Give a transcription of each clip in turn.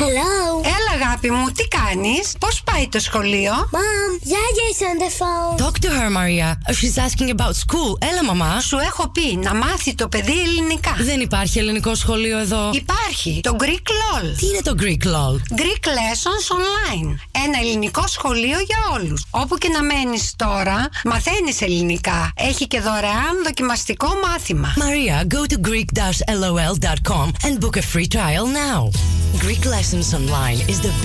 Hello. Έλα, αγάπη μου, τι κάνεις, πώς πάει το σχολείο; Mom, Yaya is on the phone. Talk to her, Maria. She's asking about school. Έλα, μαμά. Σου έχω πει να μάθει το παιδί ελληνικά. Δεν υπάρχει ελληνικό σχολείο εδώ. Υπάρχει το Greek LOL. Τι είναι το Greek LOL? Greek Lessons Online. Ένα ελληνικό σχολείο για όλους. Όπου και να μένεις τώρα, μαθαίνεις ελληνικά. Έχει και δωρεάν δοκιμαστικό μάθημα. Maria, go to greek-lol.com and book a free trial now. Greek Lessons Online is the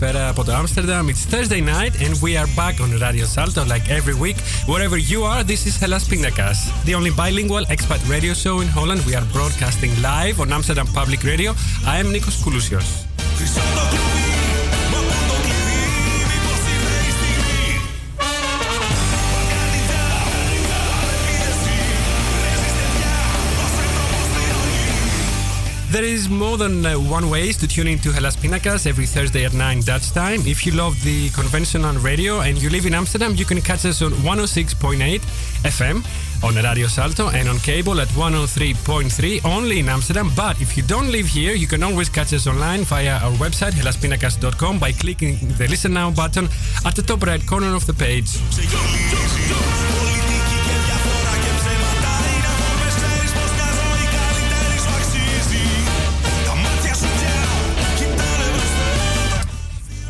από το It's Thursday night and we are back on Radio Salto like every week. Wherever you are, this is Hellas Pindakaas, the only bilingual expat radio show in Holland. We are broadcasting live on Amsterdam Public Radio. I am Nikos Koulousios. More than uh, one ways to tune into Hellas Pindakaas every Thursday at 9 Dutch time. If you love the conventional radio and you live in Amsterdam, you can catch us on 106.8 FM on Radio Salto and on cable at 103.3 only in Amsterdam. But if you don't live here, you can always catch us online via our website hellaspindakaas.com by clicking the listen now button at the top right corner of the page.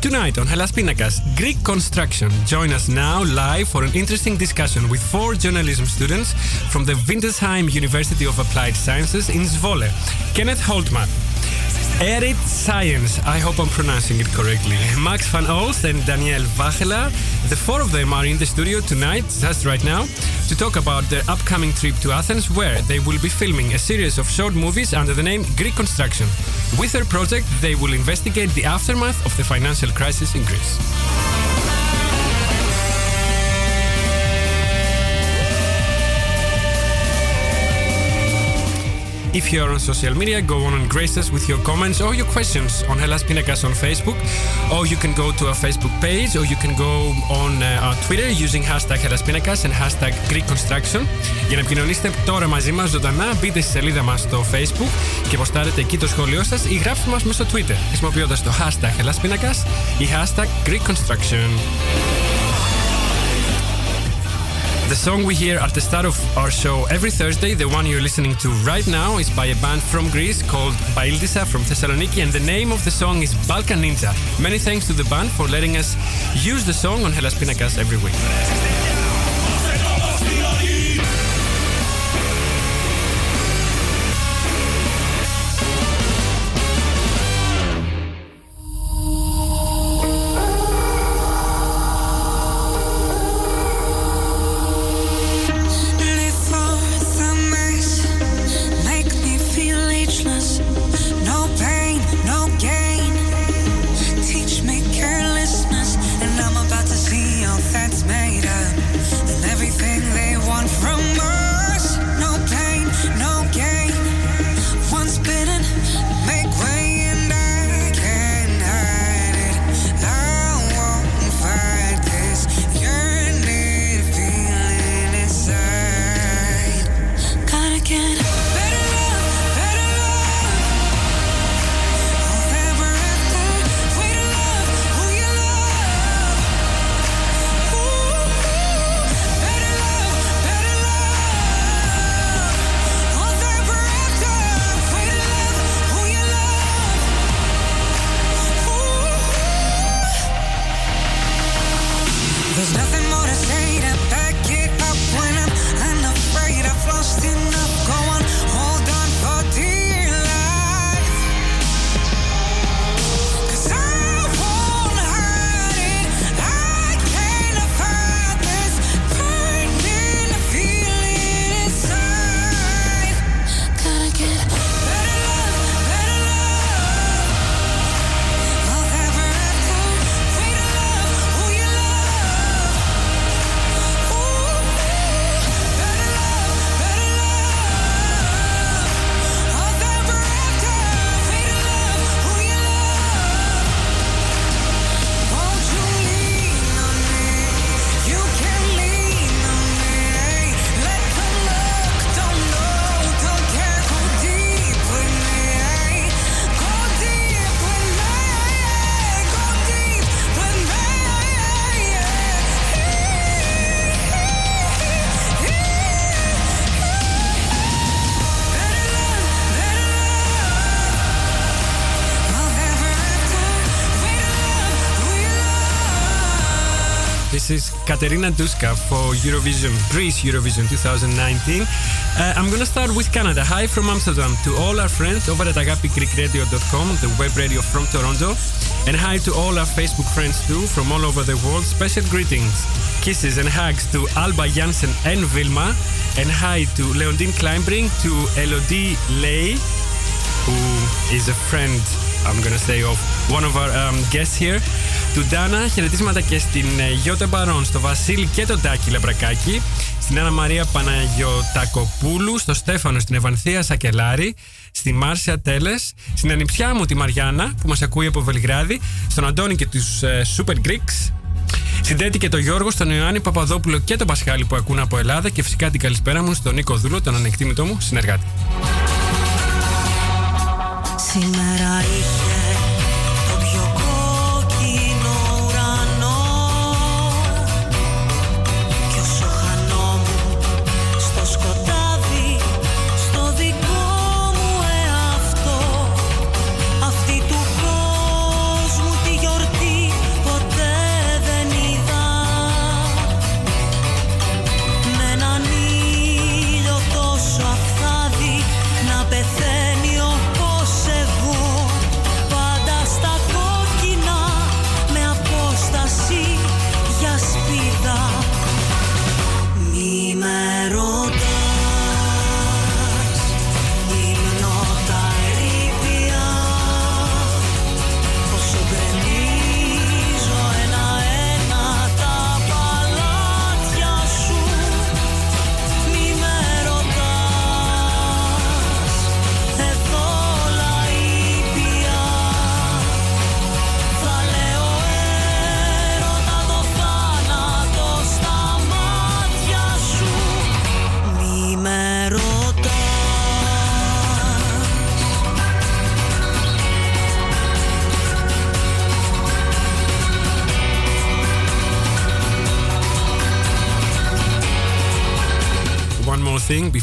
Tonight on Hellas Pindakaas, Greek construction. Join us now live for an interesting discussion with four journalism students from the Windesheim University of Applied Sciences in Zwolle. Kenneth Holtman, Erit Science, I hope I'm pronouncing it correctly. Max van Oost and Danielle Vachela. The four of them are in the studio tonight, just right now, to talk about their upcoming trip to Athens, where they will be filming a series of short movies under the name Greek Construction. With their project, they will investigate the aftermath of the financial crisis in Greece. If you're on social media, go on and grace us with your comments or your questions on Hellas Pinakas on Facebook. Or you can go to our Facebook page or you can go on uh, our Twitter using hashtag Hellas Pinakas and hashtag Greek Construction. Για να επικοινωνήσετε τώρα μαζί μας ζωντανά, μπείτε στη σελίδα μας στο Facebook και ποστάρετε εκεί το σχόλιο σας ή γράψτε μας μέσα στο Twitter χρησιμοποιώντας το hashtag Hellas Pinakas ή hashtag Greek Construction. The song we hear at the start of our show every Thursday, the one you're listening to right now, is by a band from Greece called Baildisa from Thessaloniki, and the name of the song is Balkan Ninja. Many thanks to the band for letting us use the song on Hellas Pindakaas every week. Katerina Duska for Eurovision, Greece Eurovision 2019. Uh, I'm gonna start with Canada. Hi from Amsterdam to all our friends over at agapigreekradio.com, the web radio from Toronto. And hi to all our Facebook friends too from all over the world. Special greetings, kisses and hugs to Alba Jansen and Vilma. And hi to Leondine Kleinbrink, to Elodie Lay, who is a friend, I'm gonna say, of one of our um, guests here. Του Ντάνα, χαιρετίσματα και στην ε, Γιώτα Μπαρόν, στο Βασίλη και τον Τάκη Λεμπρακάκη, στην Άννα Μαρία Παναγιωτακοπούλου, στο Στέφανο, στην Ευανθία Σακελάρη, στη Μάρσια Τέλες, στην ανιψιά μου τη Μαριάννα που μας ακούει από Βελιγράδι, στον Αντώνη και τους ε, Super Greeks, στην Τέτη και τον Γιώργο, στον Ιωάννη Παπαδόπουλο και τον Πασχάλη που ακούν από Ελλάδα και φυσικά την καλησπέρα μου στον Νίκο Δούλο, τον ανεκτήμητό μου συνεργάτη. si meraviglio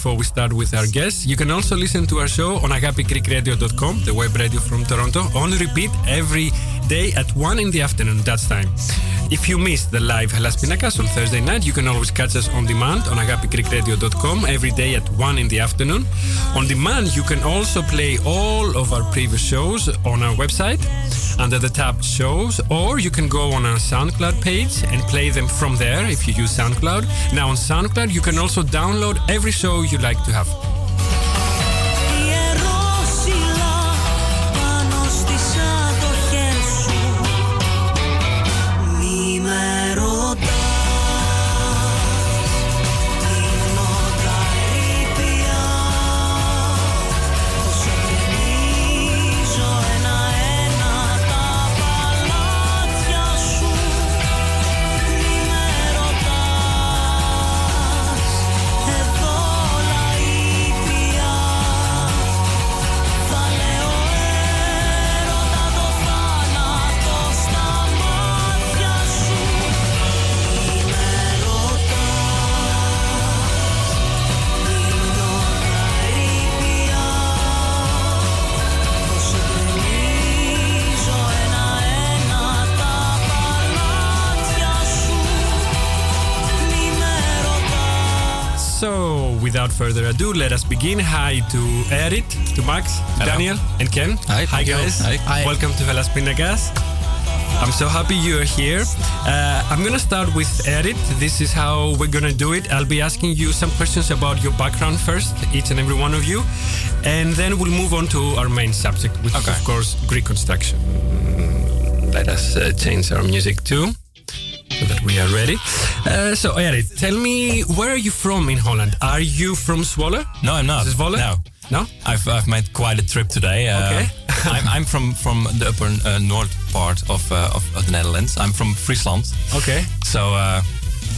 before we start with our guests. You can also listen to our show on agapigreekradio.com, the web radio from Toronto, on repeat every day at 1 in the afternoon, that's time. If you missed the live Hellas Pindakaas on Thursday night, you can always catch us on demand on agapigreekradio.com every day at 1 in the afternoon. On demand, you can also play all of our previous shows on our website under the tab shows, or you can go on our SoundCloud page and play them from there if you use SoundCloud. Now on SoundCloud, you can also download every show you like to have. Further ado, let us begin. Hi to Erit, to Max, to Daniel, and Ken. Hi, Hi guys. Hi. Hi. Welcome to Hellas Pindakaas. I'm so happy you're here. Uh, I'm gonna start with Erit. This is how we're gonna do it. I'll be asking you some questions about your background first, each and every one of you, and then we'll move on to our main subject, which is of course Greek construction. Let us uh, change our music too we are ready. Uh, so, Erit, tell me, where are you from in Holland? Are you from Zwolle? No, I'm not. Zwolle? No. No? I've, I've made quite a trip today. Uh, Okay. I'm, I'm from, from the upper uh, north part of, uh, of, of the Netherlands. I'm from Friesland. Okay. So uh,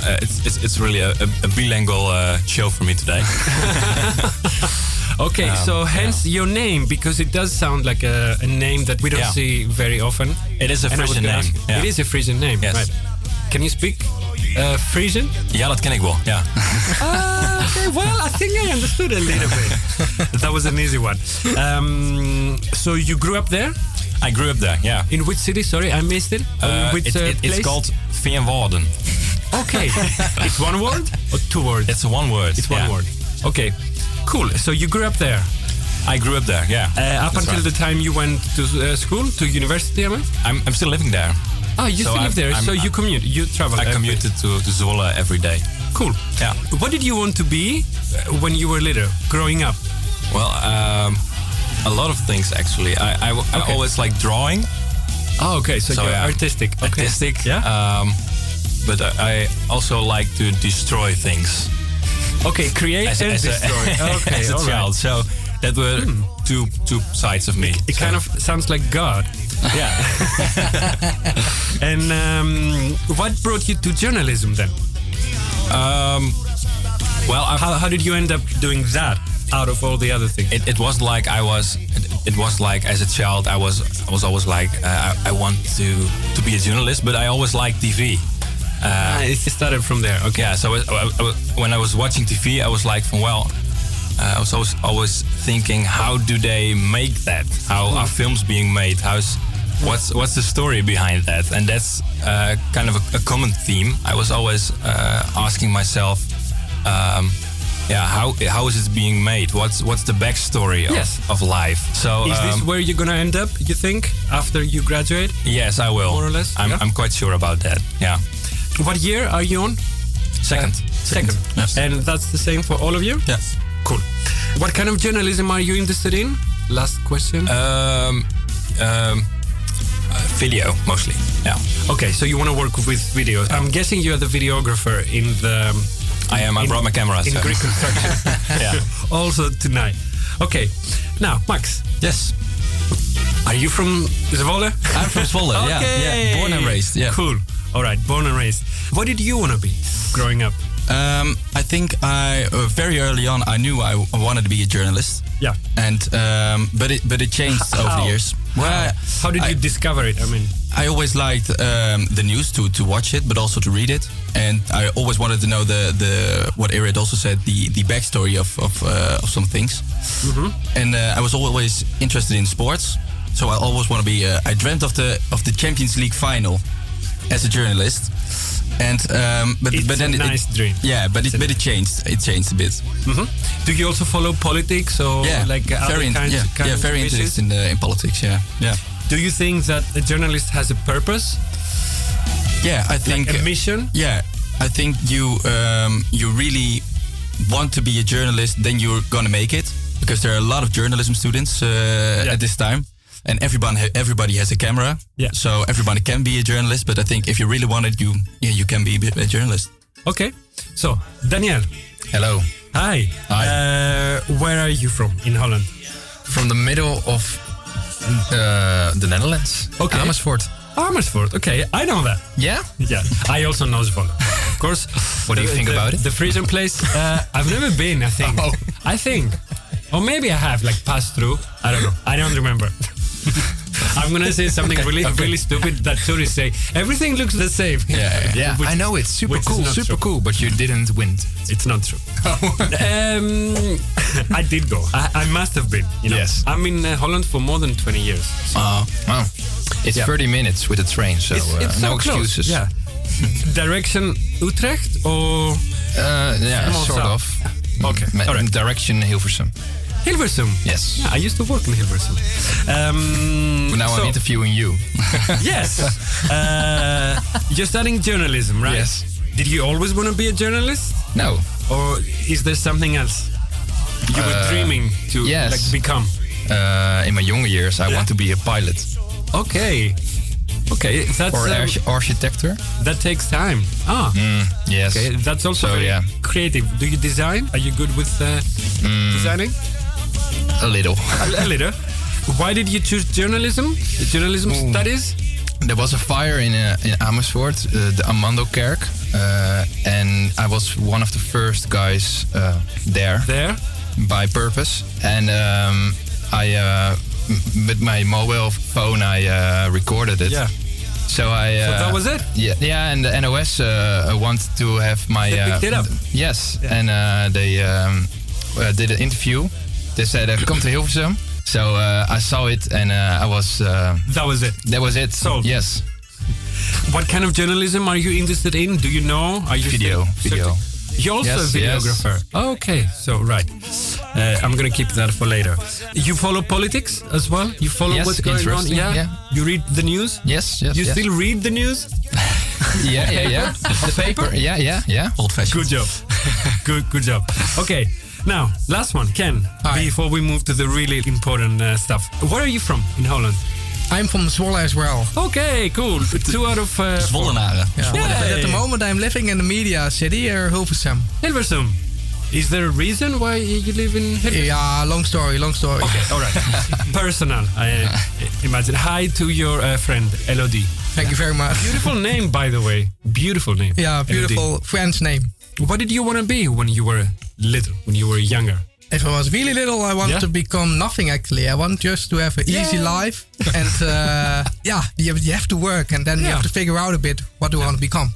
uh, it's, it's, it's really a, a, a bilingual uh, show for me today. Okay, Um, so hence your name, because it does sound like a, a name that we don't Yeah. see very often. It is a Frisian name, ask yeah. It is a Frisian name, Yes. right? Can you speak uh, Frisian? ja, dat ken ik wel. Ja. Ah, okay, well, I think I understood a little bit. that was an easy one. Um, so you grew up there? I grew up there, yeah. In which city? Sorry, I missed it. Uh, which it- uh, it- it's called Veenwouden. Okay. it's one word or two words? It's one word. It's one yeah. word. Okay. Cool. So you grew up there. I grew up there. Yeah. Uh, up That's until right. the time you went to uh, school, to university, I mean? I'm, I'm still living there. Oh, you So still live I'm- there, I'm- so you commute, you travel. I every- commuted to, to Zwolle every day. Cool. Yeah. What did you want to be uh, when you were little, growing up? Well, um, a lot of things actually. I, I, I always like drawing. Oh, okay. So, So, you're yeah. artistic. Okay. Artistic. Yeah. Um, but I I also like to destroy things okay. Create as, and as a, destroy. okay. as a all right. child. So that were two two sides of me. It So- kind of sounds like God. Yeah. And um, what brought you to journalism then? um, well, How, how did you end up doing that out of all the other things? it, it was like I was. It, it was like as a child, I was I was always like uh, I, I want to to be a journalist, but I always liked TV. Ah, it started from there. Okay. Yeah, so I, I- when I was watching TV, I was like, from, well, uh, I was always, always thinking, how do they make that? How are films being made? How's what's what's the story behind that? And that's uh, kind of a, a common theme. I was always uh, asking myself, um, yeah, how how is it being made? What's what's the backstory of, Yes. of life? So Is this um, where you're gonna end up? You think after you graduate? yes, I will. more or less, I'm, yeah? I'm quite sure about that. Yeah, What year are you on? second. Second. Yes. And that's the same for all of you? Yes. Cool. What kind of journalism are you interested in? Last question. Um, um, uh, video mostly. Yeah, okay, so you want to work with video. I'm guessing you're the videographer in the. I am. I in- brought my camera. In so- Greek construction. yeah. also tonight. Okay. Now, Max, Yes. are you from Zwolle? I'm from Zwolle. Yeah, yeah. Born and raised. Yeah. Cool. All right, born and raised. What did you want to be growing up? Um, I think I uh, very early on I knew I, wanted to be a journalist. Yeah. And um, but it but it changed over How? the years. Well, How did I, you discover it? I mean, I always liked um, the news to, to watch it, but also to read it. And I always wanted to know the, the what Irid also said the the backstory of of, uh, of some things. And uh, I was always interested in sports, so I always want to be. Uh, I dreamt of the of the Champions League final as a journalist. And um, but It's but then a it- nice dream. Yeah, but it, but it changed. It changed a bit. Mm -hmm. do you also follow politics or yeah, like uh, other very in- kinds, yeah, kinds yeah, very interested in, uh, in politics. Yeah, yeah, Do you think that a journalist has a purpose, yeah. I think like a mission? Yeah, I think you um, you really want to be a journalist, then you're gonna make it because there are a lot of journalism students uh, at this time, and everyone everybody has a camera. Yeah. So everybody can be a journalist, but I think if you really want it, you yeah you can be a, journalist. Okay. So, Daniel. Hello. Hi. Hi. Uh, where are you from in Holland? From the middle of uh, the Netherlands. Okay. Amersfoort. Amersfoort. Okay, I know that. Yeah? Yeah, I also know Zwolle. Of course. What do you The- think the- about it? The Frisian place. Uh, I've never been. I think. Oh. I think, or maybe I have like passed through. I don't know. I don't remember. I'm gonna say something really, really stupid that tourists say. Everything looks the same. Yeah, Yeah, Which- I know it's super cool, super true. cool, but you didn't win. It's not true. um, I did go. I, I must have been. You know? Yes. I'm in uh, Holland for more than 20 years. Wow. It's Yeah. 30 minutes with the train, so It's, uh, it's no close. excuses. Yeah. Direction Utrecht or Uh, yeah, sort south. of. Okay. All right. Direction Hilversum. Hilversum? Yes. Yeah, I used to work in Hilversum. Um, Now so- I'm interviewing you. yes. Uh, you're studying journalism, right? Yes. Did you always want to be a journalist, no. or is there something else you were Uh, dreaming to yes. like become? Uh, in my younger years, I Yeah? want to be a pilot Okay. Okay, that's or um, arch- architecture. that takes time. Ah, Yes. okay, that's also So, very yeah. creative. Do you design? Are you good with uh, Mm. designing? A little. a, a little. Why did you choose journalism? The journalism studies? There was a fire in uh, in Amersfoort, uh, the Amando Kerk, uh, and I was one of the first guys uh, there There. by purpose. And um, I, uh, m- with my mobile phone, I uh, recorded it. Yeah. So I. So that was it? Yeah, yeah. And the NOS uh, wanted to have my. They uh, picked it up? Yes, and uh, they um, uh, did an interview. They said, uh, "Come to Hilversum." So uh, I saw it, and uh, I was. Uh, That was it. that was it. So Yes. What kind of journalism are you interested in? Do you know? Are you Video, video. You're also Yes, a yes. videographer. Okay, so right. Uh, I'm gonna keep that for later. You follow politics as well? You follow Yes, what's going on? interesting, yeah. You read the news? Yes, yes. You yes. still read the news? Yeah, yeah, yeah. the paper? Yeah, yeah, yeah. Old fashioned. Good job. good, good job. Okay, now last one, Ken. Hi. Before we move to the really important uh, stuff, where are you from in Holland? I'm from Zwolle as well. Okay, cool. Two out of uh. Zwollenaren. Yeah. But at the moment, I'm living in the media city, uh, Hilversum. Hilversum. Is there a reason why you live in Hilversum? Yeah, long story, long story. Okay, all right. Personal, I uh, imagine. Hi to your uh, friend Elodie. Thank you very much. Beautiful name, by the way. Beautiful name. Yeah, Elodie. beautiful French name. What did you want to be when you were little, when you were younger? If I was really little, I wanted Yeah? to become nothing actually. I want just to have an easy life. And uh, yeah, you have, you have to work and then you have to figure out a bit what do I want to become.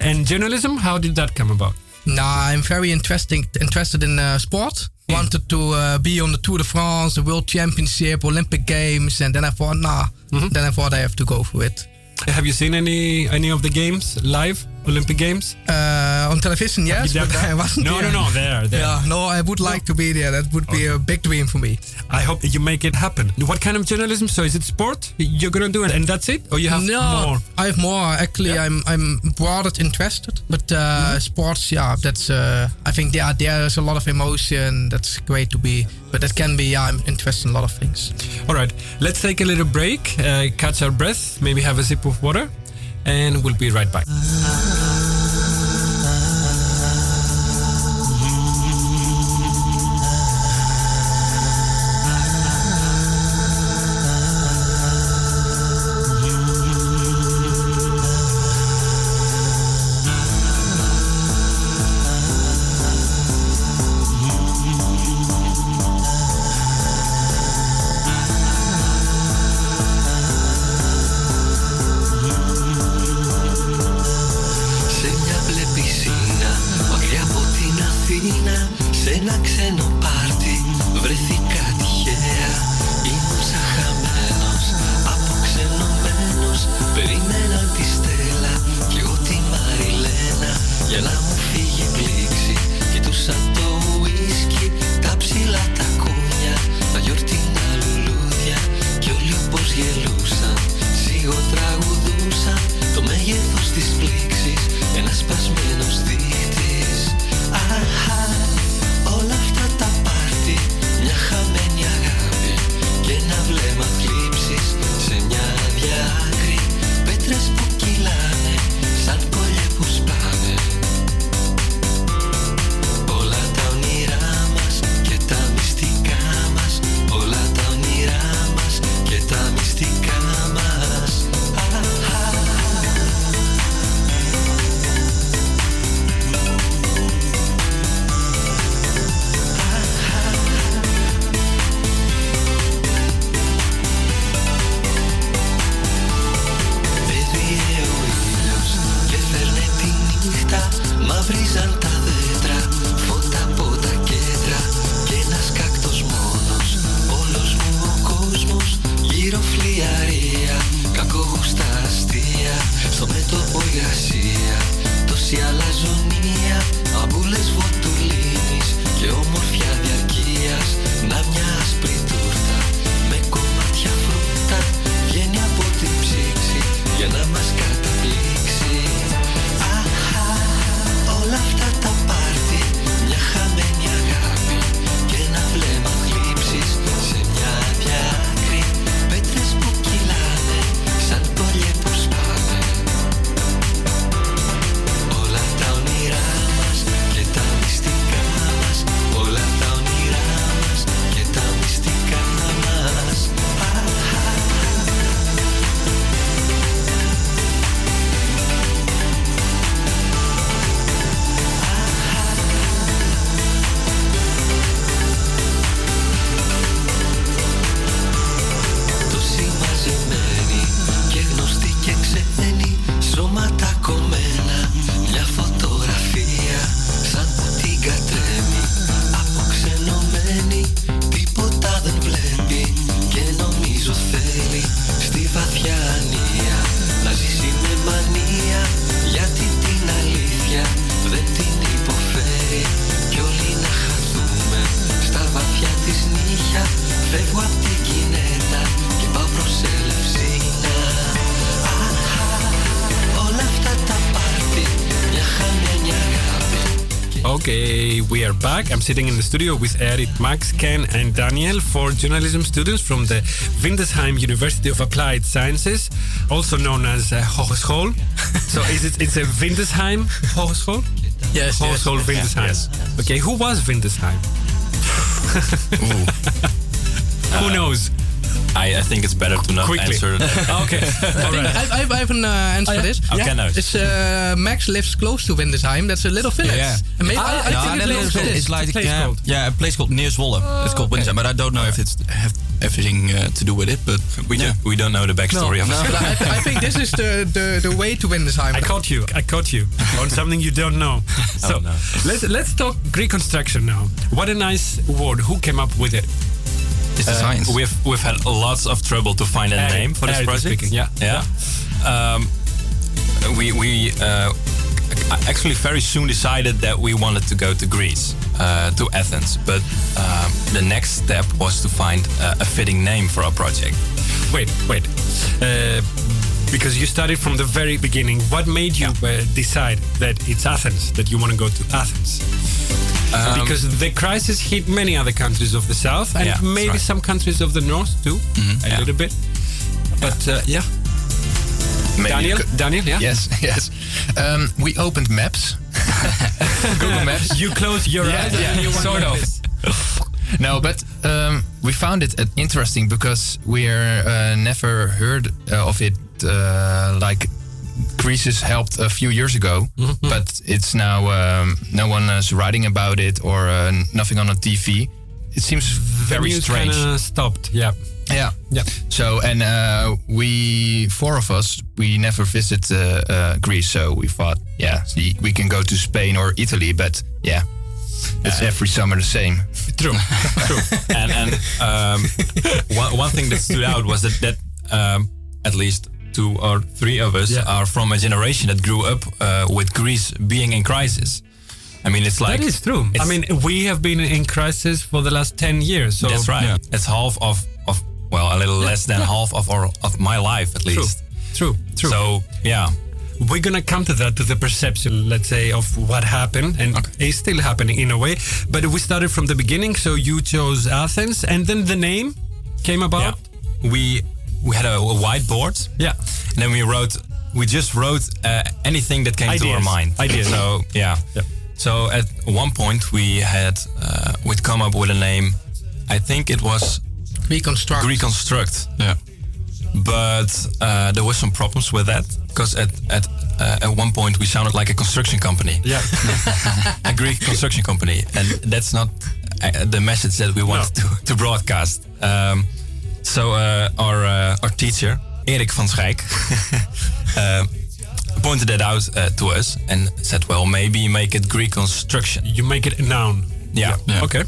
And journalism, how did that come about? Nah, I'm very interesting, interested in uh, sport. Wanted to uh, be on the Tour de France, the World Championship, Olympic Games, and then I thought, nah. Mm-hmm. Then I thought I have to go for it. Have you seen any any of the games live, Olympic Games? Uh, on television, yes, but that? I wasn't No, there. no, no, there, there. Yeah, no, I would like to be there. That would be a big dream for me. I hope you make it happen. What kind of journalism? So is it sport you're gonna do it, and that's it, or you have no, more? I have more. Actually, I'm I'm broader interested, but uh, sports, yeah, that's. Uh, I think yeah, there's a lot of emotion. That's great to be, but that can be. Yeah, I'm interested in a lot of things. All right, let's take a little break, uh, catch our breath, maybe have a sip of water, and we'll be right back. Okay, we are back. I'm sitting in the studio with Eric, Max, Ken, and Daniel, four journalism students from the Windesheim University of Applied Sciences, also known as uh, Hogeschool. so is it it's a Windesheim Hogeschool? Yes, Hogeschool yes, Windesheim. Yes, yes. Okay, who was Windesheim? who knows? I, I think it's better to not Quickly. answer that. okay. I, think I, I, I have an uh, answer Oh, for yeah? this. Okay, nice. It's uh, Max lives close to Windesheim. That's a little village. Yeah. And maybe, Ah, I, I no, think it Netherlands belongs to is this. like place yeah, called. yeah, a place called near Zwolle. it's called Windesheim, but I don't know if it's have everything uh, to do with it. But we yeah. do, we don't know the backstory of But it. I, I think this is the, the, the way to Windesheim. I caught you. I caught you on something you don't know. So Oh, no. let's let's talk Greek construction now. What a nice word. Who came up with it? It's the science. We've we've had lots of trouble to find a Eric- name for this Eric project. speaking, yeah. yeah. Um, we we uh, actually very soon decided that we wanted to go to Greece, uh, to Athens. But um, the next step was to find uh, a fitting name for our project. Wait, wait. Uh, because you started from the very beginning. What made you uh, decide that it's Athens, that you want to go to Athens? Um, because the crisis hit many other countries of the south and Yeah, maybe right. some countries of the north too, a yeah. little bit. But uh, yeah. Maybe Daniel, could- Daniel, yeah. Yes, yes. Um, we opened maps. Google Maps. You close your Yeah, eyes yeah, and you want sort of. No, but um, we found it uh, interesting because we're uh, never heard uh, of it. Uh, like Greece helped a few years ago, Mm-hmm. but it's now um, no one is writing about it or uh, nothing on the TV. It seems very news strange. stopped. Yeah. Yeah. Yeah. So and uh, we four of us we never visit uh, uh, Greece, so we thought, yeah, see, we can go to Spain or Italy, but yeah, it's every summer the same. True. True. and and um, one, one thing that stood out was that that um, at least two or three of us Yeah. are from a generation that grew up uh, with Greece being in crisis. I mean, it's like that is true. I mean, we have been in crisis for the last 10 years. So that's right. Yeah. It's half of of well, a little less than half of our of my life at least. True. True. True. So yeah, we're gonna come to that to the perception let's say of what happened and is still happening in a way but we started from the beginning so you chose athens and then the name came about we we had a, a whiteboard. Yeah. and then we wrote. We just wrote uh, anything that came to our mind. Ideas. So yeah. Yeah. So at one point we had uh, we'd come up with a name. I think it was Reconstruct. Reconstruct. Yeah. But uh, there was some problems with that because at at uh, at one point we sounded like a construction company. yeah a Greek construction company, and that's not uh, the message that we wanted to, to broadcast. Um, so uh, our uh, our teacher Erik van Schijk uh, pointed that out uh, to us and said, "Well, maybe make it Greek construction." you make it a noun Yeah. okay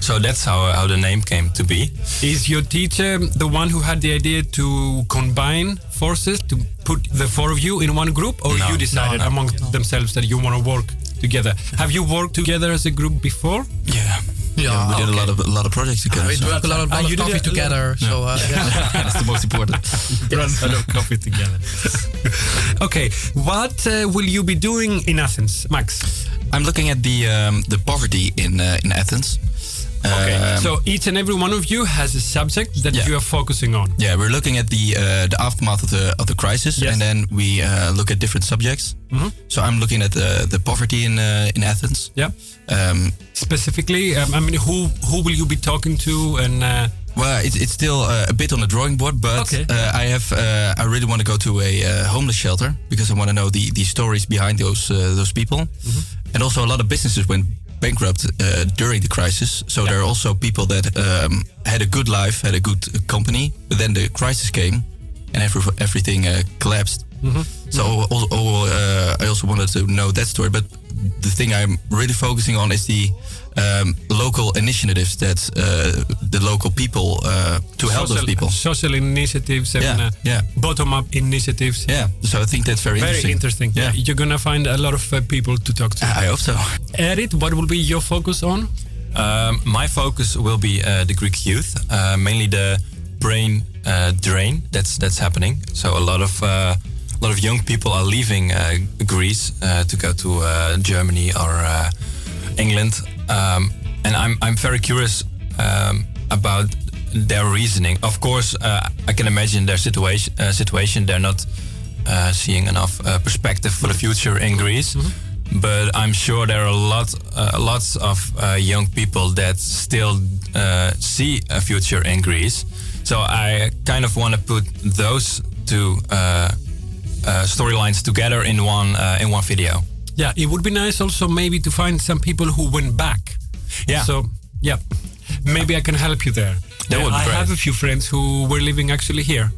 So that's how how the name came to be. is your teacher the one who had the idea to combine forces to put the four of you in one group or No. you decided No, no. among themselves that you want to work together have you worked together as a group before Yeah. Yeah, we did a lot of a lot of projects together. We so- drank a lot of, Ah, lot of you did coffee a- together. So uh, yeah. That's the most important. run a lot of coffee together. okay, what uh, will you be doing in Athens, Max? I'm looking at the um, the poverty in uh, in Athens. Okay, Um, so each and every one of you has a subject that Yeah. you are focusing on. Yeah, we're looking at the uh, the aftermath of the of the crisis, Yes. and then we uh, look at different subjects. Mhm. So I'm looking at the the poverty in uh, in Athens. Yeah. Um, Specifically, um, I mean, who who will you be talking to? And uh, well, it's it's still uh, a bit on the drawing board, but Okay. uh, I have uh, I really want to go to a uh, homeless shelter because I want to know the the stories behind those uh, those people, Mm-hmm. and also a lot of businesses went bankrupt uh, during the crisis. So there are also people that um, had a good life, had a good company, but then the crisis came, and every, everything uh, collapsed. Mm-hmm. So al- al- uh, I also wanted to know that story, but the thing I'm really focusing on is the um, local initiatives that uh, the local people uh, to help those social- people. social initiatives and Yeah, uh, yeah. bottom-up initiatives. Yeah, so I think that's very, Very interesting. interesting. Yeah. You're gonna find a lot of uh, people to talk to. I hope so. Erit, what will be your focus on? Um, my focus will be uh, the Greek youth, uh, mainly the brain uh, drain that's that's happening. So a lot of uh, a lot of young people are leaving uh, Greece uh, to go to uh, Germany or uh, England, um, and I'm I'm very curious um, about their reasoning. Of course, uh, I can imagine their situation. Uh, situation they're not uh, seeing enough uh, perspective for the future in Greece. But I'm sure there are a lot, uh, lots of uh, young people that still uh, see a future in Greece. So I kind of want to put those two uh, uh, storylines together in one uh, in one video. Yeah, it would be nice also maybe to find some people who went back. Yeah. So yeah, maybe I can help you there. That would be I great. have a few friends who were living actually here,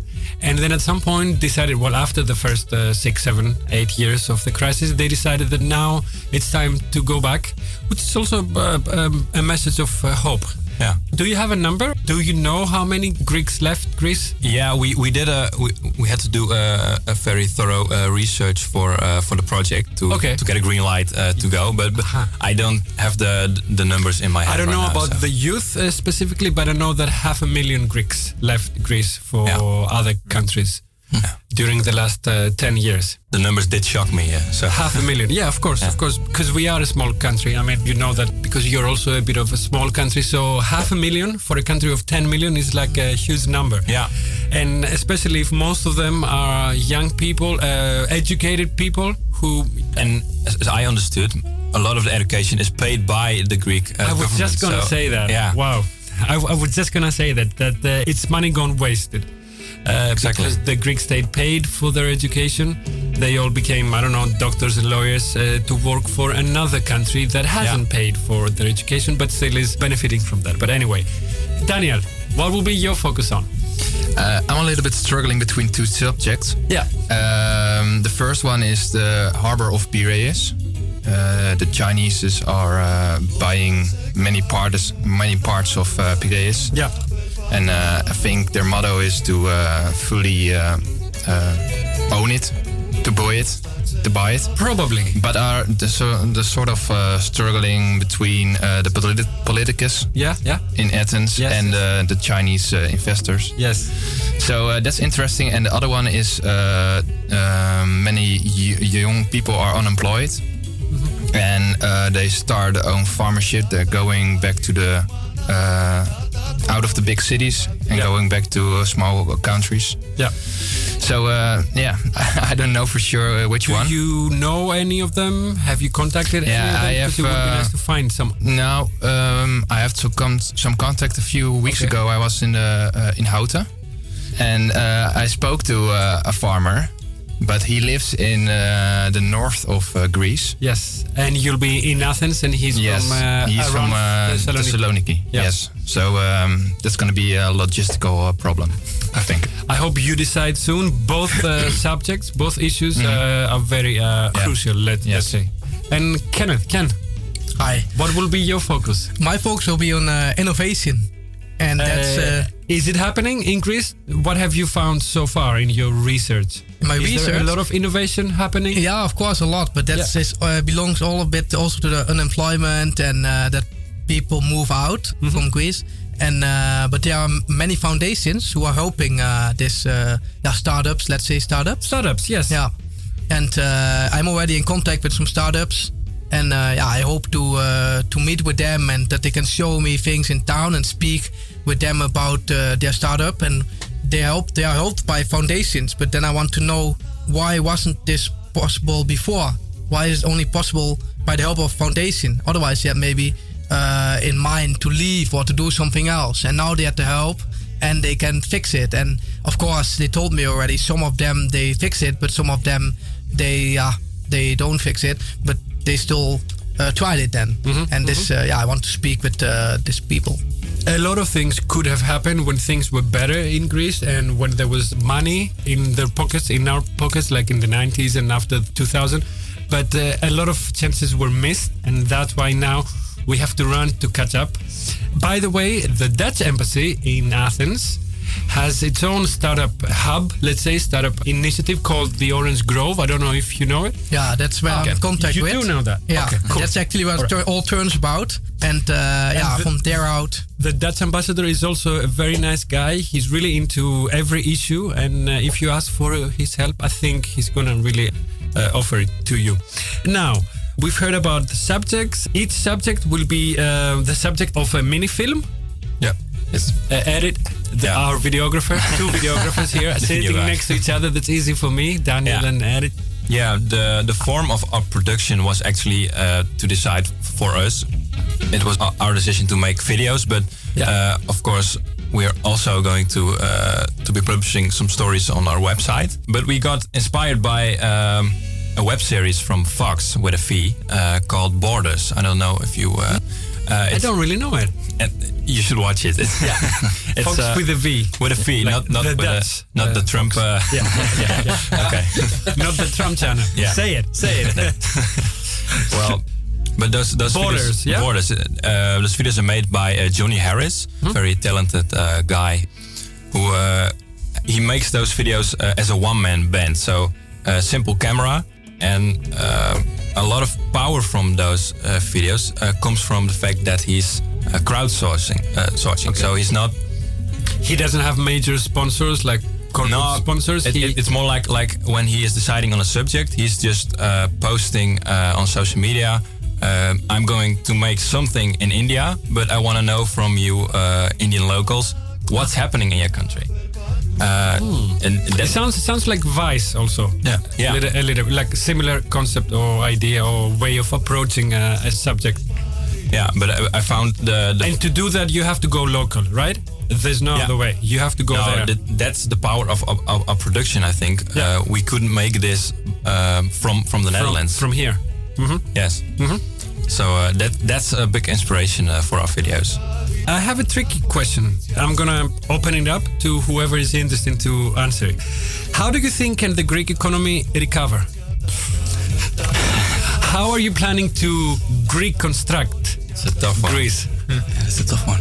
and then at some point decided, well, after the first uh, six, seven, eight years of the crisis, they decided that now it's time to go back, which is also uh, um, a message of uh, hope. Yeah. Do you have a number? Do you know how many Greeks left Greece? Yeah, we, we did a we, we had to do a, a very thorough uh, research for uh, for the project to Okay. to get a green light uh, to go, but, but I don't have the the numbers in my head. I don't right know now, about so. the youth uh, specifically, but I know that half a million Greeks left Greece for other countries during the last uh, 10 years. The numbers did shock me. Yeah, so Half a million, yeah, of course, of course, because we are a small country. I mean, you know that because you're also a bit of a small country. So half a million for a country of 10 million is like a huge number. Yeah. And especially if most of them are young people, uh, educated people who. and as, I understood, a lot of the education is paid by the Greek. Uh, I was just gonna so- say that. Yeah. Wow. I, I was just gonna say that that uh, it's money gone wasted. Uh, Exactly. Because the Greek state paid for their education. They all became, I don't know, doctors and lawyers uh, to work for another country that hasn't paid for their education, but still is benefiting from that. But anyway, Daniel, what will be your focus on? Uh, I'm a little bit struggling between two subjects. Yeah. Um, the first one is the harbor of Piraeus. Uh, the Chinese are uh, buying many parts, many parts of uh, Piraeus. Yeah. And uh, I think their motto is to uh, fully uh, uh, own it, to buy it, to buy it. Probably. But are the, so, the sort of uh, struggling between uh, the politi- politicus Yeah, yeah. in Athens Yes, and uh, the Chinese uh, investors. Yes. So uh, that's interesting. And the other one is uh, um, many y- young people are unemployed. And uh, they start their own farmership. They're going back to the uh, out of the big cities and going back to uh, small countries. Yeah. So uh, yeah, I don't know for sure uh, which Do one. you know any of them? Have you contacted any Yeah, of them? I have, It would be nice to find some. No, um, I have to come some contact a few weeks Okay. ago. I was in uh, in Houten, and uh, I spoke to uh, a farmer, but he lives in uh, the north of uh, Greece. Yes, and you'll be in Athens, and he's yes, from uh, he's from uh, Thessaloniki. Thessaloniki. Yeah. Yes, so um, that's going to be a logistical uh, problem, I think. I hope you decide soon. Both uh, subjects, both issues Mhm. uh, are very uh, crucial. Let, let's say. And Kenneth, Ken, Hi. what will be your focus? My focus will be on uh, innovation, and that's uh, is it happening in Greece? What have you found so far in your research? My is research. there a lot of innovation happening? Yeah, of course, a lot, but that Yeah. is, uh, belongs all a bit also to the unemployment and uh, that people move out Mm-hmm. from Greece. And uh, but there are many foundations who are helping uh, this uh, yeah, startups. Let's say startups. Startups, yes. Yeah, and uh, I'm already in contact with some startups, and uh, yeah, I hope to uh, to meet with them and that they can show me things in town and speak with them about uh, their startup. And they help. They are helped by foundations, but then I want to know why wasn't this possible before? Why is it only possible by the help of foundation? Otherwise, yeah, maybe uh, in mind to leave or to do something else. And now they have the help and they can fix it. And of course, they told me already. Some of them they fix it, but some of them they uh, they don't fix it, but they still uh, tried it then. and this, uh, yeah, I want to speak with uh, these people. A lot of things could have happened when things were better in Greece and when there was money in their pockets, in our pockets, like in the 90s and after 2000. But uh, a lot of chances were missed, and that's why now we have to run to catch up. By the way, the Dutch embassy in Athens has its own startup hub, let's say, startup initiative called the Orange Grove. I don't know if you know it. Yeah, that's where I'm Okay. in contact You with. do know that? Yeah, Okay, cool. that's actually what All right. all turns about. And uh, yeah, the- from there out, The Dutch ambassador is also a very nice guy. He's really into every issue, and uh, if you ask for uh, his help, I think he's gonna really uh, offer it to you. Now, We've heard about the subjects. Each subject will be uh, the subject of a mini film. Yeah. Yes. Uh, edit. The, Our videographer, two videographers here, sitting video next to each other. That's easy for me, Daniel Yeah. and Edit. Yeah, the the form of our production was actually uh, to decide for us. It was our- decision to make videos, but uh, of course we are also going to uh, to be publishing some stories on our website. But we got inspired by um, a web series from Vox with a fee uh, called Borders. I don't know if you. Uh, uh, I don't really know it. and you should watch it. It's, yeah, it's, Vox uh, with a V. With a V, Like not not the with a- Dutch, not uh, the Trump. Uh, Yeah, yeah, yeah, okay. Not the Trump channel. Yeah. Say it. Say it. well, but those those Borders, videos, yeah? borders. Uh, those videos are made by uh, Johnny Harris, Hmm? very talented uh, guy, who uh, he makes those videos uh, as a one man band. So uh, simple camera and uh, a lot of power from those uh, videos uh, comes from the fact that he's uh, crowdsourcing. Uh, sourcing. So he's not. He doesn't have major sponsors like corporate sponsors. It, it- it's more like like when he is deciding on a subject, he's just uh, posting uh, on social media. Um, I'm going to make something in India, but I want to know from you, uh, Indian locals, what's happening in your country. Uh, and it sounds it sounds like Vice also. Yeah, yeah. A little, a little like similar concept or idea or way of approaching a, a subject. Yeah, but I, I found the, the and to do that you have to go local, right? There's no Yeah. other way. You have to go no, there. that- that's the power of, of production. I think uh, we couldn't make this um, from from the Netherlands. from here. Mhm. Yes. So uh, that that's a big inspiration uh, for our videos. I have a tricky question. I'm gonna open it up to whoever is interested to answer. it. How do you think can the Greek economy recover? How are you planning to Greek construct It's a tough one. Greece? It's a tough one.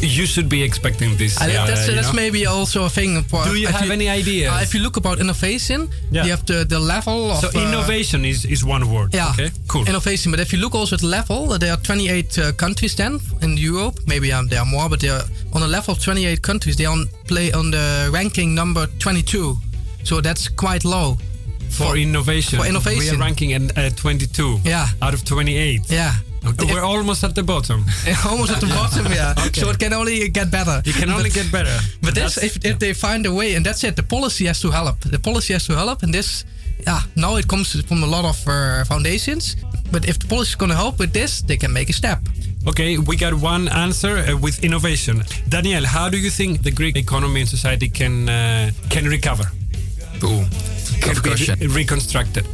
You should be expecting this. I think uh, that's, you that's maybe also a thing. For, Do you have any ideas? Uh, if you look about innovation, Yeah. you have the, the level of So uh, innovation is, is one word. Yeah, Okay. Cool. Innovation, but if you look also at the level, uh, there are 28 uh, countries then in Europe. Maybe um, there are more, but they are on a level of 28 countries. They on play on the ranking number 22, so that's quite low. For innovation. For innovation. We are ranking at uh, 22 Yeah. out of 28. Yeah. We're almost at the bottom. Almost at the bottom, yeah. Okay. So it can only get better. You can only get better. But this, if, if they find a way, and that's it, the policy has to help. The policy has to help, and this, yeah, now it comes from a lot of uh, foundations. But if the policy is going to help with this, they can make a step. Okay, we got one answer uh, with innovation. Daniel, how do you think the Greek economy and society can uh, can recover? Ooh, Can tough be re- reconstructed.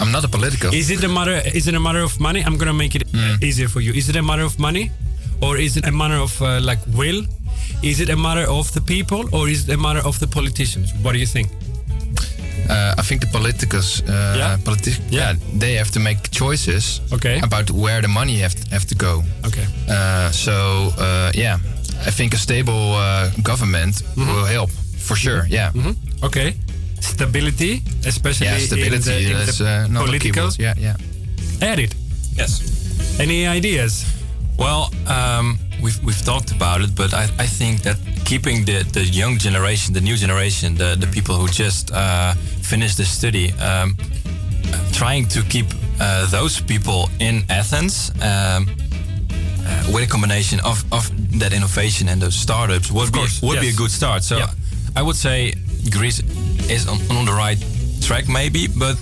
I'm not a political. Is it a matter? Is it a matter of money? I'm gonna make it uh, easier for you. Is it a matter of money, or is it a matter of uh, like will? Is it a matter of the people, or is it a matter of the politicians? What do you think? Uh, I think the politicals, uh, Yeah? politi- yeah, they have to make choices Okay. about where the money have to, have to go. Okay. Uh, so uh, yeah, I think a stable uh, government Mm-hmm. will help for sure. Yeah, Okay. Stability, especially yeah, stability. in the, in that's the uh, political. keyword. Yeah, yeah. Edit. Yes. Any ideas? Well, um, we've we've talked about it, but I, I think that keeping the, the young generation, the new generation, the, the people who just uh, finished the study, um, trying to keep uh, those people in Athens um, uh, with a combination of, of that innovation and those startups would be course, would be a good start. So Yeah. I would say Greece is on, on the right track, maybe, but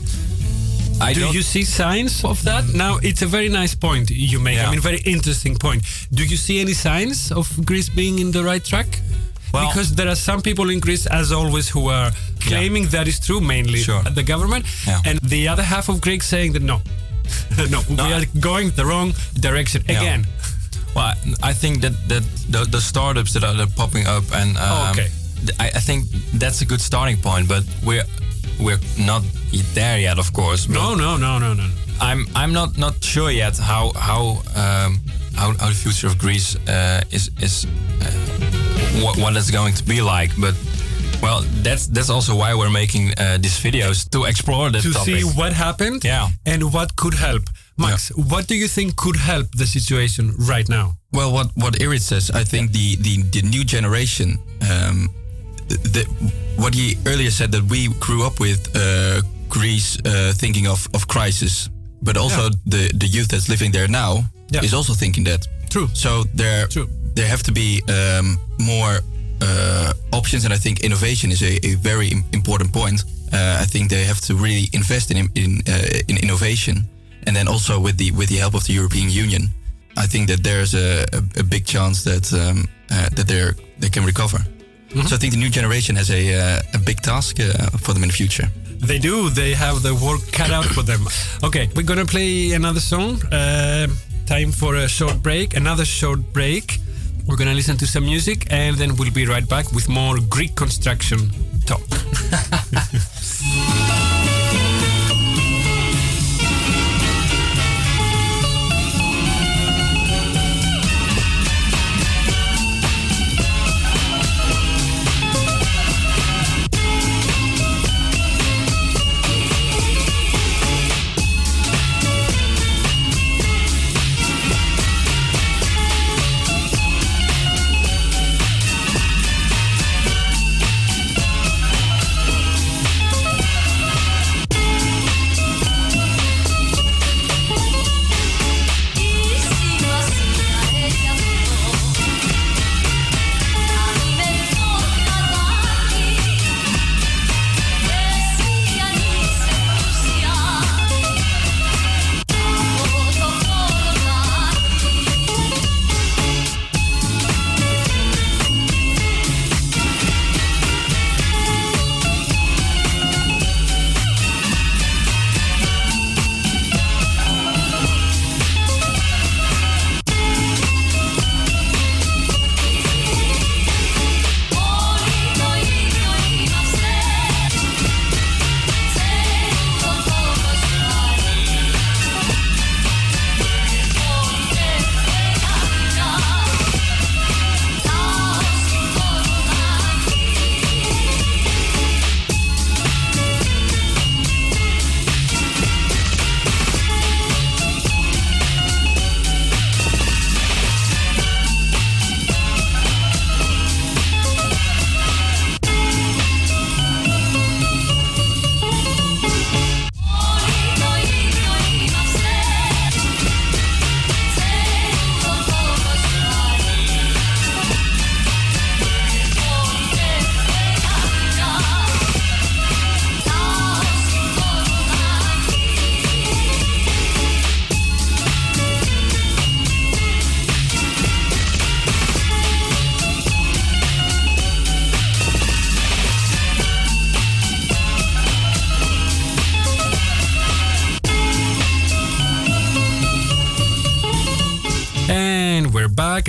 I do you see signs of that? Now, it's a very nice point you make. Yeah. I mean, very interesting point. Do you see any signs of Greece being in the right track? Well- because there are some people in Greece, as always, who are claiming that is true, mainly Sure. the government, Yeah. and the other half of Greeks saying that no, no, No, we are going the wrong direction Yeah. again. Well, I think that that the, the startups that are that are popping up, and um, Oh, okay. Th- I, I think that's a good starting point. But we're we're not there yet, of course. No, no, no, no, no. I'm I'm not not sure yet how how um, how, how the future of Greece uh, is is uh, what what it's going to be like. But well, that's that's also why we're making uh, these videos to explore that to topic. see what happened Yeah. and what could help. Max, what do you think could help the situation right now? Well, what what Irit says, I think the the, the new generation, um, the, what he earlier said that we grew up with uh, Greece uh, thinking of, of crisis, but also the, the youth that's living there now Yeah. is also thinking that. True. So there there have to be um, more uh, options, and I think innovation is a, a very important point. Uh, I think they have to really invest in in, uh, in innovation, and then also with the with the help of the European Union, I think that there's a, a, a big chance that um, uh, that they they can recover. So I think the new generation has a uh, a big task uh, for them in the future. They do. They have the work cut out for them. Okay, we're gonna play another song. Uh, time for a short break. Another short break. We're gonna listen to some music, and then we'll be right back with more Greek construction talk.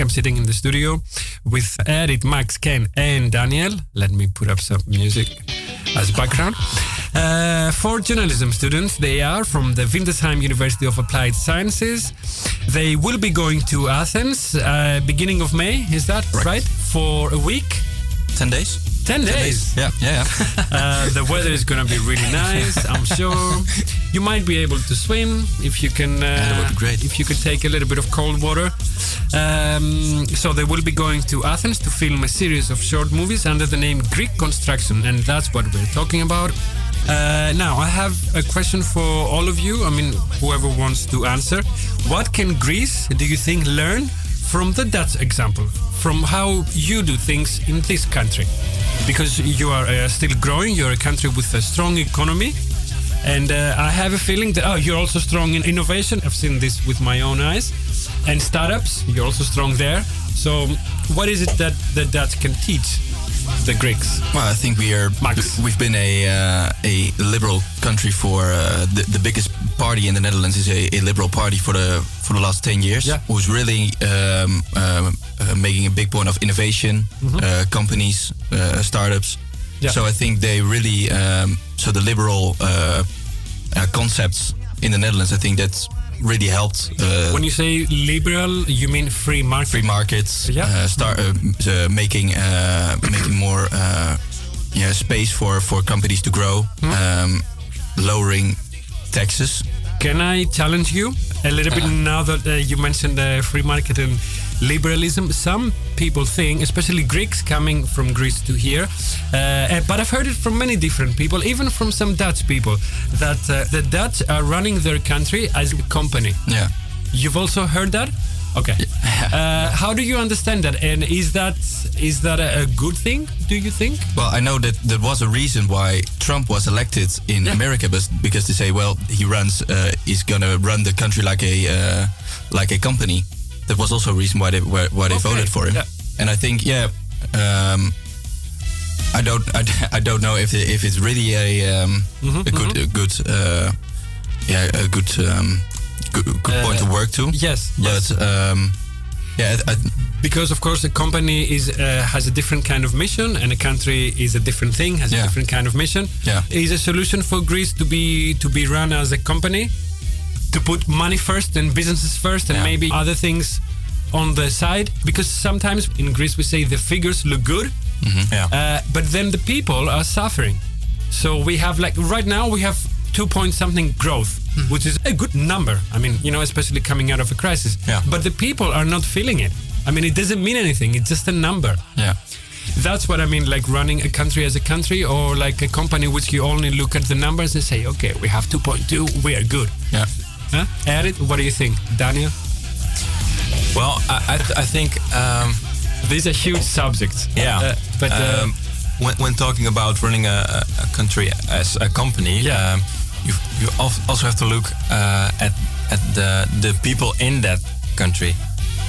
I'm sitting in the studio with Eric, Max, Ken, and Daniel. Let me put up some music as background. Uh, for journalism students, they are from the Windesheim University of Applied Sciences. They will be going to Athens uh, beginning of May. Is that right? For a week. Ten days. Ten days. Yeah, yeah, yeah. Uh, the weather is going to be really nice, I'm sure. You might be able to swim if you can. Uh, that would be great. If you could take a little bit of cold water. Um, so they will be going to Athens to film a series of short movies under the name Greek Construction, and that's what we're talking about. Uh, now, I have a question for all of you. I mean, whoever wants to answer. What can Greece, do you think, learn from the Dutch example? From how you do things in this country? Because you are uh, still growing, you're a country with a strong economy. And uh, I have a feeling that, oh, you're also strong in innovation. I've seen this with my own eyes. And startups, you're also strong there. So, what is it that the Dutch can teach the Greeks? Well, I think we are. Max. We've been a uh, a liberal country for uh, the the biggest party in the Netherlands is a, a liberal party for the for the last ten years. Yeah. Who's really um, uh, making a big point of innovation, Mhm. uh, companies, uh, startups. Yeah. So I think they really um, so the liberal uh, uh, concepts in the Netherlands. I think that's really helped. Uh, when you say liberal, you mean free market? free markets, Yeah. uh, start uh, uh, making uh, making more uh, yeah space for for companies to grow, Hmm. um, lowering taxes. Can I challenge you a little bit now that uh, you mentioned uh, free market and liberalism? Some people think, especially Greeks coming from Greece to here. Uh, uh, but I've heard it from many different people, even from some Dutch people, that uh, the Dutch are running their country as a company. Yeah. You've also heard that? Okay. Uh, how do you understand that? And is that is that a, a good thing? Do you think? Well, I know that there was a reason why Trump was elected in America, but because they say, well, he runs, uh, he's gonna run the country like a uh, like a company. That was also a reason why they why, why they Okay, voted for him. yeah. And I think, yeah, um, I don't I, I don't know if it, if it's really a um, Mm-hmm, a good a good uh, yeah a good um, good, good point to work to. Uh, Yes, but um, yeah, I, I, because of course a company is uh, has a different kind of mission and a country is a different thing has a different kind of mission Yeah. is a solution for greece to be to be run as a company to put money first and businesses first and Yeah. maybe other things on the side because sometimes in greece we say the figures look good Yeah. uh, but then the people are suffering so we have like right now we have two point something growth which is a good number i mean you know especially coming out of a crisis Yeah. but the people are not feeling it i mean it doesn't mean anything it's just a number yeah. that's what i mean like running a country as a country or like a company which you only look at the numbers and say okay we have 2.2 we are good Yeah. Huh? What do you think daniel Well, I, I, th- I think um, these are huge subjects Yeah, Uh, but uh, um, when, when talking about running a, a country as a company, Yeah. um, you you also have to look uh, at at the the people in that country.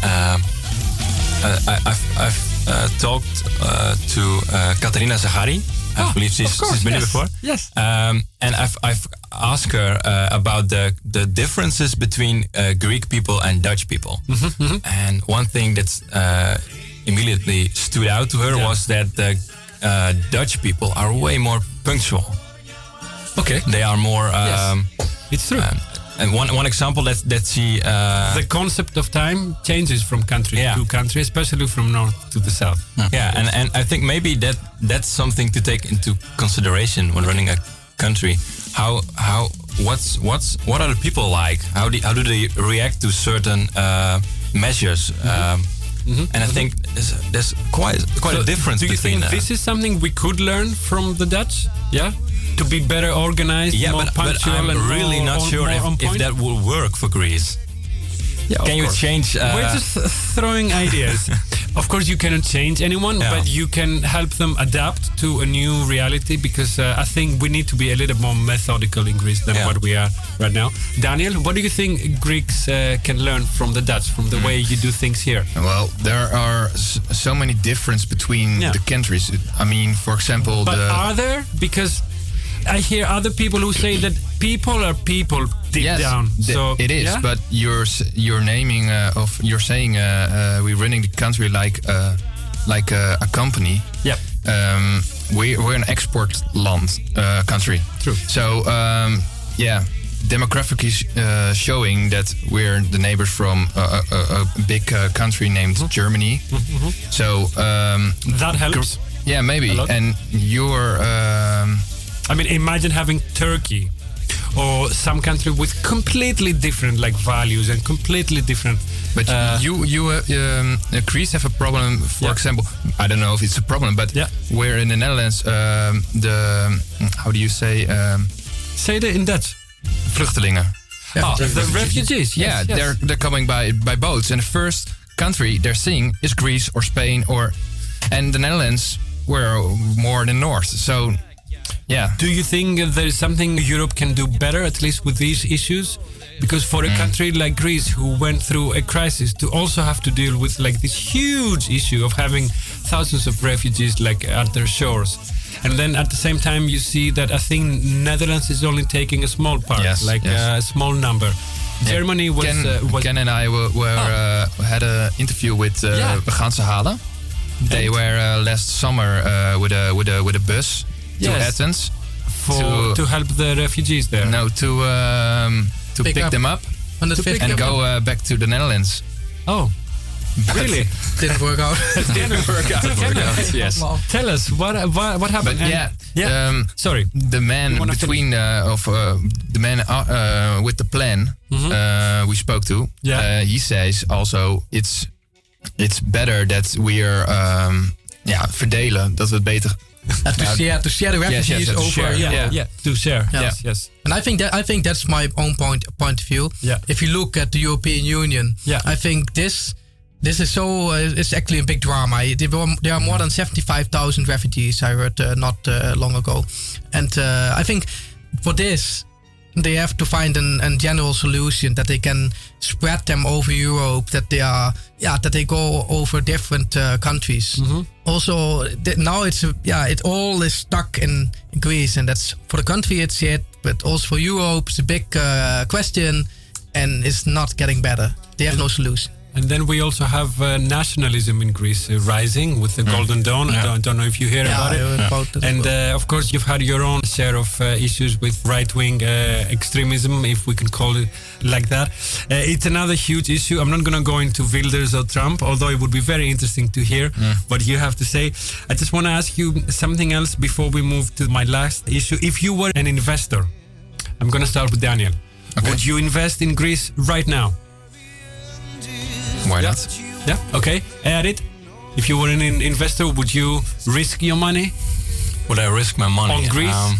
Um, uh, I, I've I've uh, talked uh, to uh, Katarina Zagari. I Oh, believe she's, course, she's been yes, here before. yes. Um, and I've I've asked her uh, about the the differences between uh, Greek people and Dutch people. Mm-hmm, And one thing that uh, immediately stood out to her Yeah. was that the uh, Dutch people are way more punctual. okay They are more. Um, it's true um, and one one example that that she. Uh, the concept of time changes from country Yeah. to country especially from north to the south yeah, and, and I think maybe that that's something to take into consideration when running a country. How how what's what's what are the people like? How do how do they react to certain uh, measures? Um, and I think there's, there's quite quite So, a difference do you between. think uh, this is something we could learn from the dutch yeah to be better organized yeah, more but, but I'm and really not sure if, if that will work for Greece. Yeah, Can you course. change? Uh, We're just throwing ideas. of course, you cannot change anyone, Yeah. but you can help them adapt to a new reality because uh, I think we need to be a little more methodical in Greece than Yeah. what we are right now. Daniel, what do you think Greeks uh, can learn from the Dutch, from the way you do things here? Well, there are so many differences between Yeah. the countries. I mean, for example, But the are there? Because I hear other people who say that people are people deep yes, down. So it is. yeah? But you're you're naming uh, of you're saying uh, uh, we're running the country like uh, like a, a company. Yep. Um, we we're an export land uh, country. True. So um, yeah, demographic is uh, showing that we're the neighbors from a, a, a- big uh, country named Mm-hmm. Germany. So um, that helps. yeah, maybe. And you're um, I mean, imagine having Turkey or some country with completely different like values and completely different. But uh, you, you, uh, um, uh, Greece have a problem. For Yeah. example, I don't know if it's a problem, but Yeah. where in the Netherlands, um, the how do you say, um, say that in Dutch. vluchtelingen? Ah, the refugees. Yes, yeah, yes. they're they're coming by by boats, and the first country they're seeing is Greece or Spain or, and the Netherlands were more in the north. So, yeah, Do you think there is something Europe can do better, at least with these issues? Because for a Mm. country like Greece, who went through a crisis, to also have to deal with like this huge issue of having thousands of refugees like at their shores, and then at the same time you see that I think Netherlands is only taking a small part, Yes, like yes. uh, a small number. Germany was Ken, uh, was Ken and I were, were uh, had an interview with uh, Yeah. They And- were uh, last summer uh, with a with a with a bus to Yes. Athens for to- to help the refugees there. no to um, to Pick pick, up. them up On the To fifth pick and them go uh, back to the Netherlands. Oh, really? didn't work out. Didn't work out. yes. Tell us what what, what happened. But yeah, yeah. Um, Sorry. the man between uh, of uh, the man uh, uh, with the plan uh, we spoke to. Yeah. uh, he says also it's it's better that we are um, ja, verdelen. Dat we het beter. to share to share the Yes, yes, refugees to over share, yeah. yeah. Yeah, to share. Yeah. Yes, yes. And I think that I think that's my own point point of view. Yeah. If you look at the European Union, Yeah. I think this this is so uh, it's actually a big drama. There, were, there are more than seventy five thousand refugees. I heard uh, not uh, long ago, and uh, I think for this they have to find an, a general solution that they can spread them over Europe. That they are yeah that they go over different uh, countries. Also th- now it's yeah it all is stuck in Greece, and that's for the country it's it, but also for Europe it's a big uh, question, and it's not getting better. They have no solution. And then we also have uh, nationalism in Greece uh, rising with the Golden Dawn. I don't, don't know if you hear Yeah, about it. about that and uh, of course, you've had your own share of uh, issues with right wing uh, extremism, if we can call it like that. Uh, it's another huge issue. I'm not going to go into Wilders or Trump, although it would be very interesting to hear what you have to say. I just want to ask you something else before we move to my last issue. If you were an investor, I'm going to start with Daniel. Would you invest in Greece right now? Why Yeah. not? Yeah. Okay. Edit. If you were an investor, would you risk your money? Would I risk my money On Greece? Um,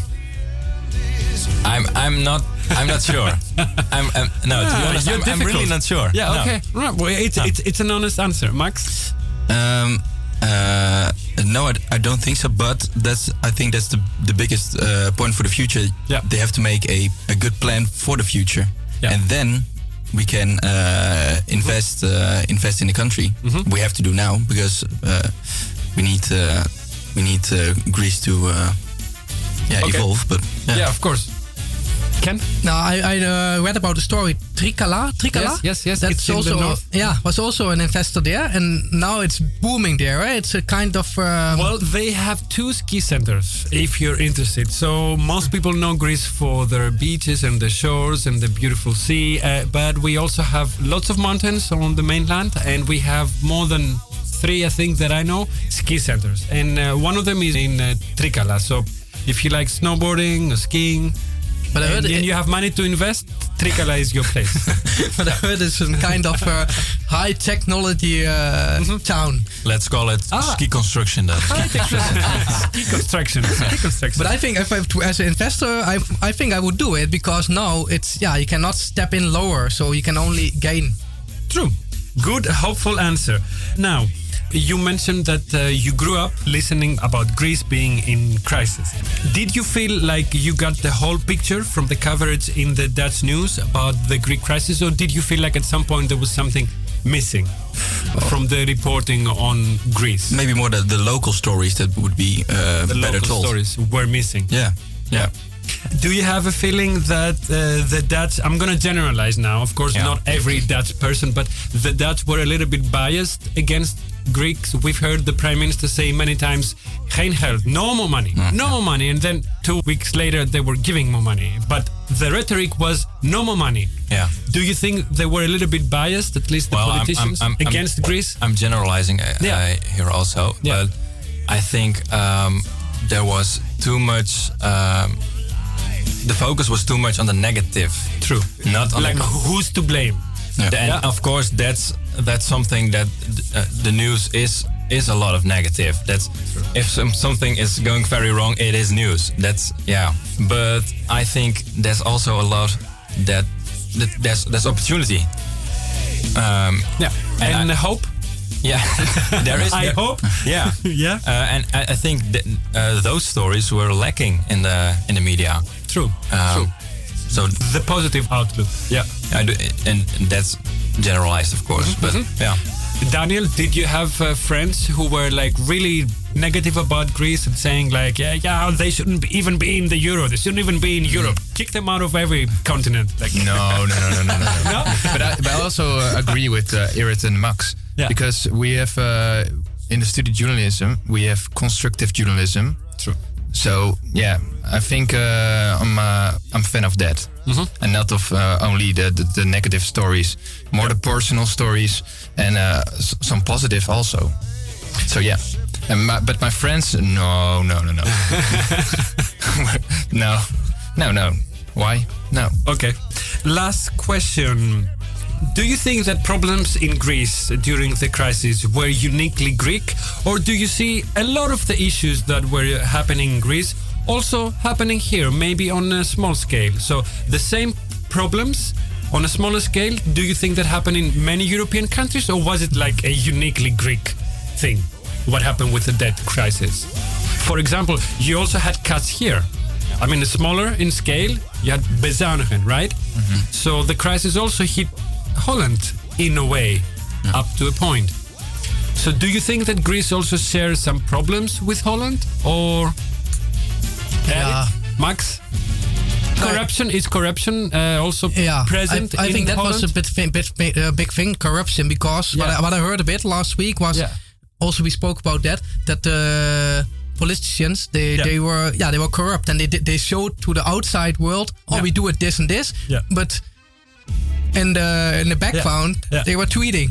I'm I'm not I'm not sure. I'm, I'm no to be Ah, honest. I'm, I'm really not sure. Yeah. No. Okay. Right. Well, it's, it's it's an honest answer, Max. Um, uh, no, I, I don't think so. But that's I think that's the the biggest uh, point for the future. Yeah. They have to make a, a good plan for the future, Yeah. and then we can uh, invest uh, invest in the country. Mm-hmm. We have to do now because uh, we need uh, we need uh, Greece to uh, yeah Okay. evolve. But yeah. Yeah. Of course. Ken. Now I, I uh, read about the story Trikala. Trikala. Yes, yes, yes, That's it's also yeah was also an investor there, and now it's booming there. Right? It's a kind of um, Well, they have two ski centers if you're interested. So most people know Greece for their beaches and the shores and the beautiful sea, uh, but we also have lots of mountains on the mainland, and we have more than three, I think, that I know, ski centers, and uh, one of them is in uh, Trikala. So if you like snowboarding or skiing, But I and, heard and it- you have money to invest, Trikala is your place. but I heard it's a kind of uh, high technology uh, Mm-hmm. town. Let's call it Ah. ski construction then. ski construction. Ski construction. But I think if I, to, as an investor, I, I think I would do it because now it's yeah you cannot step in lower, so you can only gain. True. Good, hopeful answer. Now, you mentioned that uh, you grew up listening about Greece being in crisis. Did you feel like you got the whole picture from the coverage in the Dutch news about the Greek crisis, or did you feel like at some point there was something missing from the reporting on Greece? maybe more the, the local stories that would be uh, The better local told. stories were missing. Yeah, yeah. Do you have a feeling that uh, the Dutch, I'm going to generalize now, of course, Yeah. not every Dutch person, but the Dutch were a little bit biased against Greeks? We've heard the Prime Minister say many times, geen geld, no more money, no more money. And then two weeks later, they were giving more money. But the rhetoric was no more money. Yeah. Do you think they were a little bit biased, at least the Well, I'm- I'm- politicians, I'm- I'm- against Greece? I'm generalizing uh, Yeah. uh, here also, Yeah. but I think um, there was too much. Um, the focus was too much on the negative. True. Not on Like, who's to blame? and Yeah. of course that's that's something that uh, the news is is a lot of negative. That's True. if some, something is going very wrong, it is news. That's yeah. But I think there's also a lot that, that there's there's opportunity. Um, Yeah. And And, I- hope? Yeah, there is. I there- hope. Yeah, Yeah. Uh, and I, I think that, uh, those stories were lacking in the in the media. True. Um, True. So The positive outlook. Yeah. I do, and that's generalized, of course. But yeah, Daniel, did you have uh, friends who were like really negative about Greece and saying like, yeah, yeah, they shouldn't be- even be in the euro. They shouldn't even be in Europe. Kick them out of every continent. Like, No, no, no, no, no, no. No? but, I, but I also uh, agree with uh, Irit and Max Yeah. because we have uh, in the study journalism we have constructive journalism. True. So yeah, I think uh, I'm uh, I'm a fan of that, and not of uh, only the, the the negative stories, more the personal stories and uh, s- some positive also. So yeah, and my, but my friends, no, no, no, no, no, no, no. Why? No. Okay. Last question. Do you think that problems in Greece during the crisis were uniquely Greek, or do you see a lot of the issues that were happening in Greece also happening here, maybe on a small scale? So the same problems on a smaller scale, do you think that happened in many European countries, or was it like a uniquely Greek thing? What happened with the debt crisis? For example, you also had cuts here. I mean, smaller in scale, you had bezuinigen, right? Mm-hmm. So the crisis also hit Holland in a way, up to a point. So do you think that Greece also shares some problems with Holland, or Yeah. Max? Corruption is corruption uh, also yeah, present I, I in think that Holland? was a bit, bit uh, big thing, corruption. Because what, I, what I heard a bit last week was also we spoke about that that the politicians they, they were yeah they were corrupt and they did- they showed to the outside world oh Yeah. we do it this and this Yeah. but in the in the background Yeah. they were tweeting.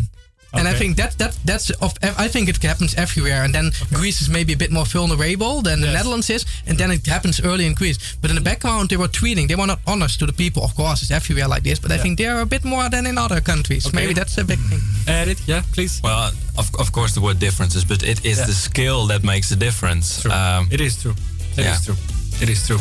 And I think that that that's of I think it happens everywhere. And then Greece is maybe a bit more vulnerable than the Netherlands is, and then it happens early in Greece. But in the background, they were tweeting. They were not honest to the people. Of course, it's everywhere like this. But I think they are a bit more than in other countries. Okay. Maybe that's a big thing. Edit, yeah, please. Well, of, of course, there were differences, but it is Yeah. the skill that makes the difference. Um, It is true. It is yeah. true. It is true.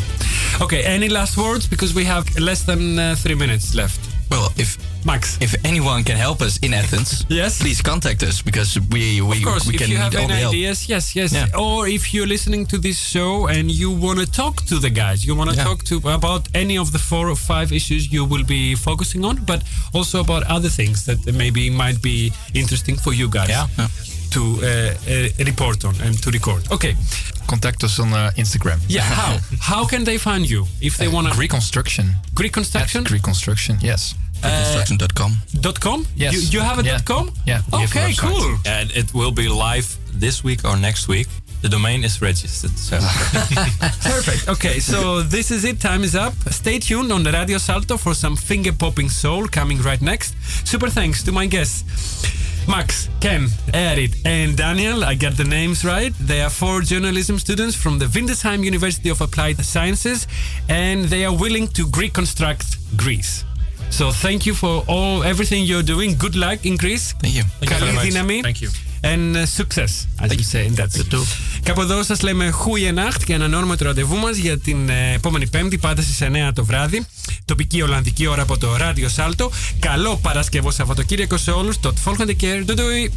Okay, any last words? Because we have less than uh, three minutes left. Well, if Max, if anyone can help us in Athens, yes, please contact us because we we, of course, we if can you need have all any the help. ideas, yes, yes. Yeah. Or if you're listening to this show and you want to talk to the guys, you want to Yeah. talk to about any of the four or five issues you will be focusing on, but also about other things that maybe might be interesting for you guys to uh, uh, report on and to record. Okay. Contact us on uh, Instagram. Yeah, how? how can they find you if they want to? Greek Construction. Greek Construction? Greek Construction, yes. Uh, Construction.com. Dot com? Yes. You, you have a Yeah. dot com? Yeah, we Okay, cool. and it will be live this week or next week. The domain is registered. So Perfect. Okay, so this is it. Time is up. Stay tuned on the Radio Salto for some finger popping soul coming right next. Super thanks to my guests. Max, Ken, Erit, and Daniel. I got the names right. They are four journalism students from the Windesheim University of Applied Sciences, and they are willing to reconstruct Greece. So thank you for all everything you're doing. Good luck in Greece. Thank you. Thank you very Καλή much. δύναμη. Thank you. And uh, success, as you say in that. Κάπου εδώ σας λέμε Χούιεναχτ και ανανεώνουμε το ραντεβού μας για την ε, επόμενη Πέμπτη, πάντα στις 9 το βράδυ. Τοπική Ολλανδική ώρα από το Ράδιο Σάλτο. Καλό Παρασκευό Σαββατοκύριακο σε όλους. Το Volgende keer. Doei doei.